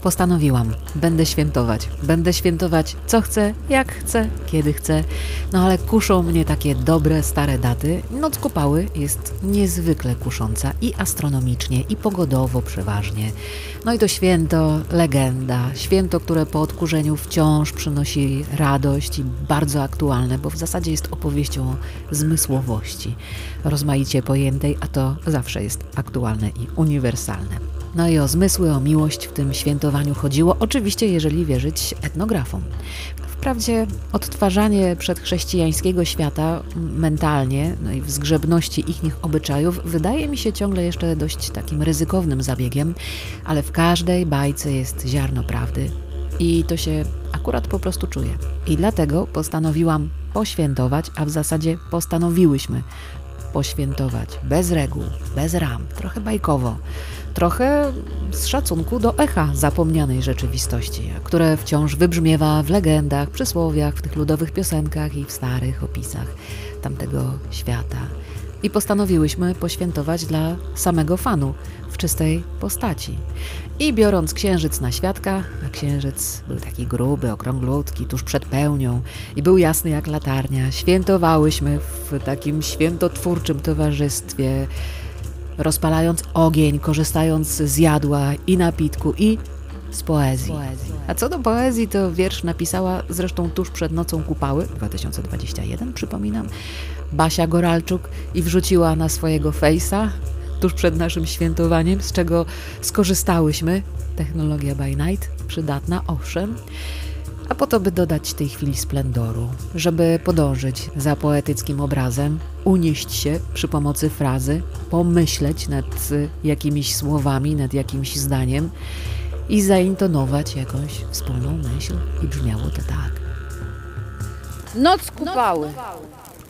postanowiłam, będę świętować. Będę świętować co chcę, jak chcę, kiedy chcę. No ale kuszą mnie takie dobre, stare daty. Noc Kupały jest niezwykle kusząca i astronomicznie, i pogodowo przeważnie. No i to święto, legenda. Święto, które po odkurzeniu wciąż przynosi radość i bardzo aktualne, bo w zasadzie jest opowieścią zmysłowości, rozmaicie pojętej, a to zawsze jest aktualne i uniwersalne. No i o zmysły, o miłość w tym świętowaniu chodziło, oczywiście jeżeli wierzyć etnografom. Wprawdzie odtwarzanie przedchrześcijańskiego świata mentalnie, no i w zgrzebności ich obyczajów, wydaje mi się ciągle jeszcze dość takim ryzykownym zabiegiem, ale w każdej bajce jest ziarno prawdy i to się akurat po prostu czuje. I dlatego postanowiłam poświętować, a w zasadzie postanowiłyśmy poświętować bez reguł, bez ram, trochę bajkowo trochę z szacunku do echa zapomnianej rzeczywistości, które wciąż wybrzmiewa w legendach, przysłowiach, w tych ludowych piosenkach i w starych opisach tamtego świata. I postanowiłyśmy poświętować dla samego fanu w czystej postaci. I biorąc księżyc na świadka, a księżyc był taki gruby, okrąglutki, tuż przed pełnią i był jasny jak latarnia, świętowałyśmy w takim świętotwórczym towarzystwie rozpalając ogień, korzystając z jadła i napitku i z poezji. A co do poezji, to wiersz napisała zresztą tuż przed nocą Kupały 2021, przypominam, Basia Goralczuk i wrzuciła na swojego fejsa tuż przed naszym świętowaniem, z czego skorzystałyśmy. Technologia by night, przydatna, owszem a po to, by dodać tej chwili splendoru, żeby podążyć za poetyckim obrazem, unieść się przy pomocy frazy, pomyśleć nad jakimiś słowami, nad jakimś zdaniem i zaintonować jakąś wspólną myśl. I brzmiało to tak. Noc kupały.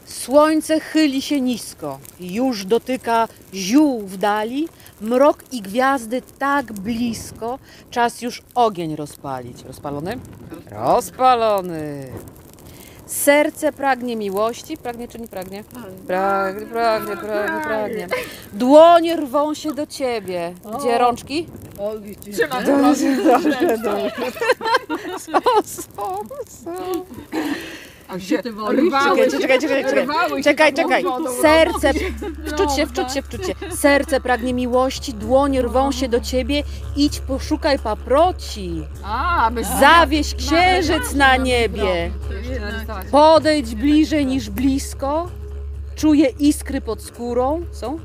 Słońce chyli się nisko, już dotyka ziół w dali, mrok i gwiazdy tak blisko, czas już ogień rozpalić. Rozpalony? Rozpalony. Serce pragnie miłości. Pragnie czy nie pragnie? Pragnie, pragnie, pragnie, pragnie. Dłonie rwą się do ciebie. Gdzie rączki? Trzyma Są, są, są. A gdzie ty Czekaj, czekaj, czekaj, czekaj. Czekaj, czekaj. Serce, wczuć się, wczuć się, wczuć się. Serce pragnie miłości, dłonie rwą się do ciebie. Idź, poszukaj paproci. Zawieź księżyc na niebie. Podejdź bliżej niż blisko. Czuję iskry pod skórą. Są?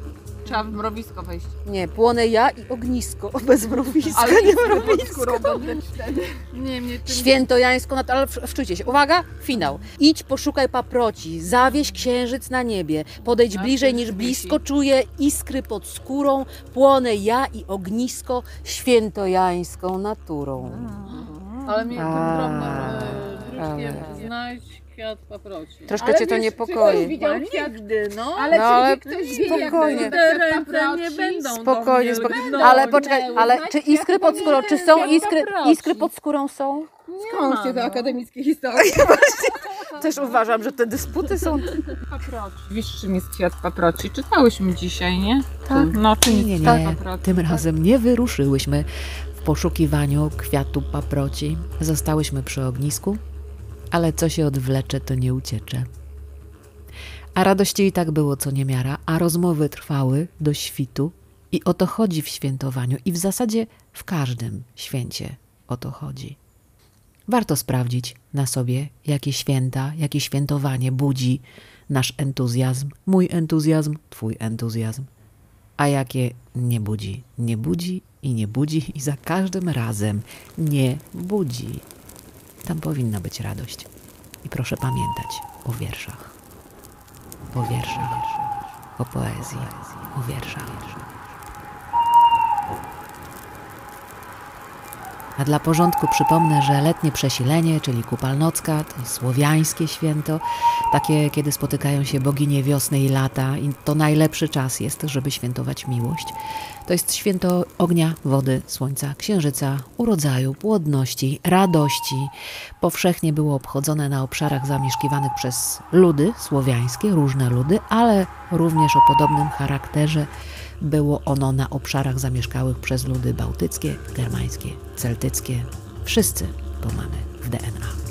Trzeba w mrowisko wejść. Nie, płonę ja i ognisko. Bez mrowiska, Ale nie mrowisko. będę wtedy. Nie, mnie tym... Świętojańsko, nad- ale w- wczujcie się. Uwaga, finał. Idź, poszukaj paproci, zawieź księżyc na niebie, podejdź A, bliżej to niż jest blisko, czuję iskry pod skórą, płonę ja i ognisko świętojańską naturą. Ale mnie ten A, drobno ale- druczkiem znajdź kwiat paproci. Troszkę cię to niepokoi. widział kwiaty, no. Ale, no, ale spokojnie. Te ręce nie będą Spokojnie, mnie spokojnie. lgnąć. Ale poczekaj, ale czy iskry pod skórą, czy są iskry, paproci. iskry pod skórą są? Skąd się to akademickie historie? Też uważam, że te dysputy są... Paproci. Wiesz, czym jest kwiat paproci? Czytałyśmy dzisiaj, nie? Tak. No, czym jest Nie, kwiat nie, paproci? tym razem nie wyruszyłyśmy w poszukiwaniu kwiatu paproci. Zostałyśmy przy ognisku, ale co się odwlecze, to nie uciecze. A radości i tak było co niemiara, a rozmowy trwały do świtu i o to chodzi w świętowaniu i w zasadzie w każdym święcie o to chodzi. Warto sprawdzić na sobie, jakie święta, jakie świętowanie budzi nasz entuzjazm, mój entuzjazm, twój entuzjazm a jakie nie budzi. Nie budzi i nie budzi i za każdym razem nie budzi. Tam powinna być radość. I proszę pamiętać o wierszach. O wierszach. O poezji. O wierszach. A dla porządku przypomnę, że letnie przesilenie, czyli Kupalnocka, to słowiańskie święto, takie, kiedy spotykają się boginie wiosny i lata, i to najlepszy czas jest, żeby świętować miłość. To jest święto ognia, wody, słońca, księżyca, urodzaju, płodności, radości. Powszechnie było obchodzone na obszarach zamieszkiwanych przez ludy słowiańskie, różne ludy, ale również o podobnym charakterze było ono na obszarach zamieszkałych przez ludy bałtyckie, germańskie, celtyckie. Wszyscy to mamy w DNA.